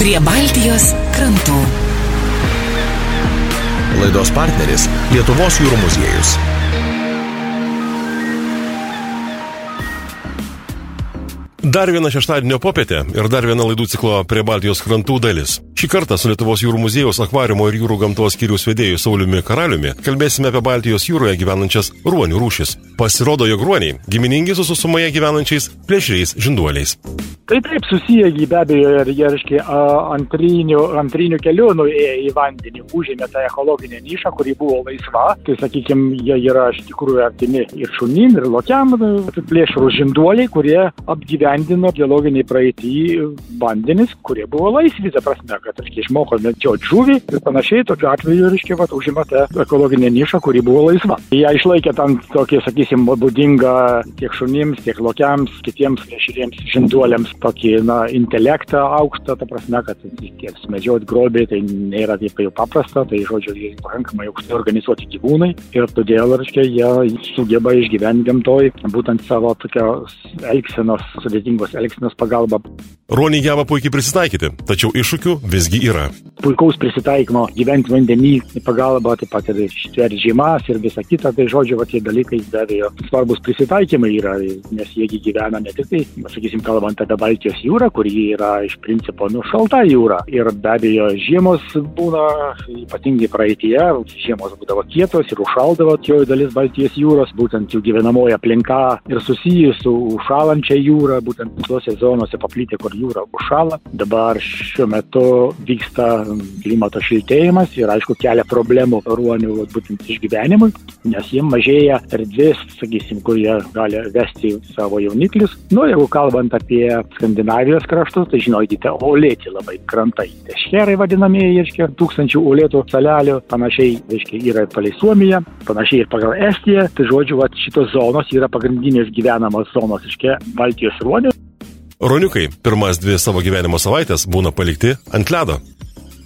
Prie Baltijos krantų. Laidos partneris Lietuvos jūrų muziejus. Dar viena šeštadienio popietė ir dar viena laidų ciklo prie Baltijos krantų dalis. Šį kartą su Lietuvos jūrų muziejaus akvariumo ir jūrų gamtos skyrius vedėjų Sauliumi Karaliumi kalbėsime apie Baltijos jūroje gyvenančias ruonių rūšis. Pasirodo, jog ruoniai giminingi su susumoje gyvenančiais plėšriais žinduoliais. Tai taip susiję jį be abejo ir jie, reiškia, antrinių, antrinių kelių nuėjo į vandenį, užėmė tą ekologinę nišą, kuri buvo laisva. Tai, sakykime, jie yra iš tikrųjų artimi ir šunim, ir lokiam, plėšrų žinduoliai, kurie apgyvendino geologiniai praeitį vandenis, kurie buvo laisvi, ta prasme, kad, reiškia, išmoko medžioti žuvį ir panašiai, tokiu atveju, reiškia, va, užima tą ekologinę nišą, kuri buvo laisva. Jie išlaikė tam tokį, sakysim, būdingą tiek šunims, tiek lokiams, kitiems plėšriems žinduoliams tokį, na, intelektą aukštą, ta prasme, kad tie smedžioti grobiai tai nėra taip jau paprasta, tai žodžiu, jie pakankamai aukštai organizuoti gyvūnai ir todėl, reiškia, jie sugeba išgyventi gamtoj būtent savo tokios elgsenos, sudėtingos elgsenos pagalba. Ruoniai geba puikiai prisitaikyti, tačiau iššūkių visgi yra. Puikaus prisitaikymo gyventi vandenį pagalba, taip pat ir ištverti žiemas ir visa kita, tai žodžiu, va tie dalykai be abejo svarbus prisitaikymai yra, nes jiegi gyvena ne tik tai, sakysim, kalbant apie Baltijos jūrą, kuri yra iš principo nušalta jūra. Ir be abejo, žiemos būna, ypatingai praeitie, žiemos būdavo kietos ir užšaldavo didžioji dalis Baltijos jūros, būtent jų gyvenamoji aplinka ir susijusi su užšalančia jūra, būtent tuose zonuose paplitę, kur jūra užšala. Dabar šiuo metu vyksta klimato šiltėjimas ir aišku kelia problemų ruonių būtent išgyvenimui, nes jiems mažėja erdvės, sakysim, kur jie gali vesti savo jauniklius. Nu, jeigu kalbant apie Skandinavijos kraštus, tai žinokite, olėti labai krantai. Teškerai vadinamieji, reiškia, tūkstančių olėtų salelių, panašiai, reiškia, yra ir palei Suomiją, panašiai ir pagal Estiją. Tai žodžiu, va, šitos zonos yra pagrindinės gyvenamos zonos, reiškia, Baltijos ruonių. Roniukai pirmas dvi savo gyvenimo savaitės būna palikti ant ledo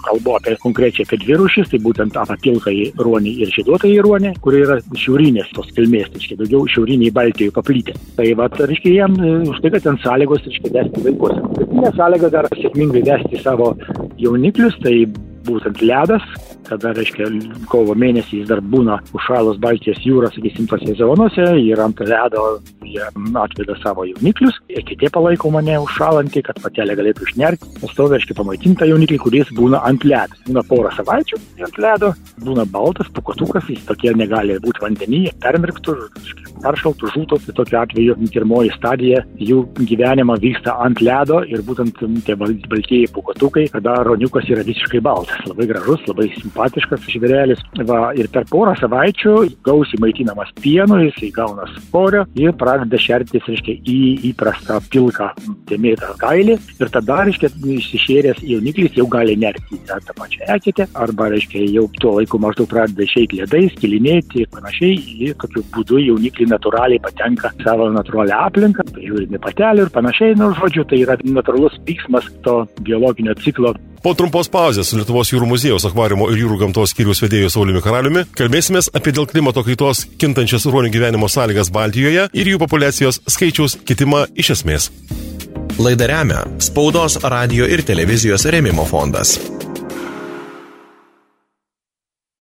kalbu apie konkrečiai apie dvi rūšis, tai būtent apie pilkąjį ruonį ir žieduotąjį ruonį, kurie yra šiaurinės tos kilmės, tai reiškia daugiau šiauriniai Baltijai paplitę. Tai va, reiškia, jiem už tai, kad ten sąlygos, reiškia, vesti vaikus. Pirminė sąlyga dar sėkmingai vesti savo jauniklius, tai būtent ledas, kada, reiškia, kovo mėnesį jis dar būna užšalus Baltijos jūros, sakysim, tose zonuose ir ant ledo jie atveda savo jauniklius ir kiti palaiko mane užšalantį, kad patelė galėtų išnerti. Pastovi, reiškia, pamaitinta jauniklį, kuris būna ant ledo. Būna porą savaičių ant ledo, būna baltas, pukotukas, jis tokie negali būti vandenyje, permirktų, peršaltų, žūtų. Tai tokiu atveju pirmoji stadija jų gyvenimo vyksta ant ledo ir būtent tie baltieji pukotukai, kada roniukas yra visiškai baltas, labai gražus, labai simpatiškas žvėrelis. Va, ir per porą savaičių gausiai maitinamas pienu, jis įgauna svorio ir pradeda šertis, reiškia, į įprastą pilką dėmėtą kailį. Ir tada, reiškia, išsišėręs jauniklis jau gali nerti tą, tą pačią eketę, arba, reiškia, jau tuo laiku maždaug pradeda išeiti ledais, kilinėti ir panašiai. Ir tokiu būdu jauniklį natūraliai patenka savo natūralią aplinką, žiūrimi patelių ir panašiai. Nu, žodžiu, tai yra natūralus vyksmas to biologinio ciklo. Po trumpos pauzės su Lietuvos jūrų muziejaus akvariumo ir jūrų gamtos skyrius vedėjų Sauliumi Karaliumi kalbėsime apie dėl klimato kaitos kintančias ruonių gyvenimo sąlygas Baltijoje ir jų populiacijos skaičiaus kitimą iš esmės. Laidą remia Spaudos, radio ir televizijos remimo fondas.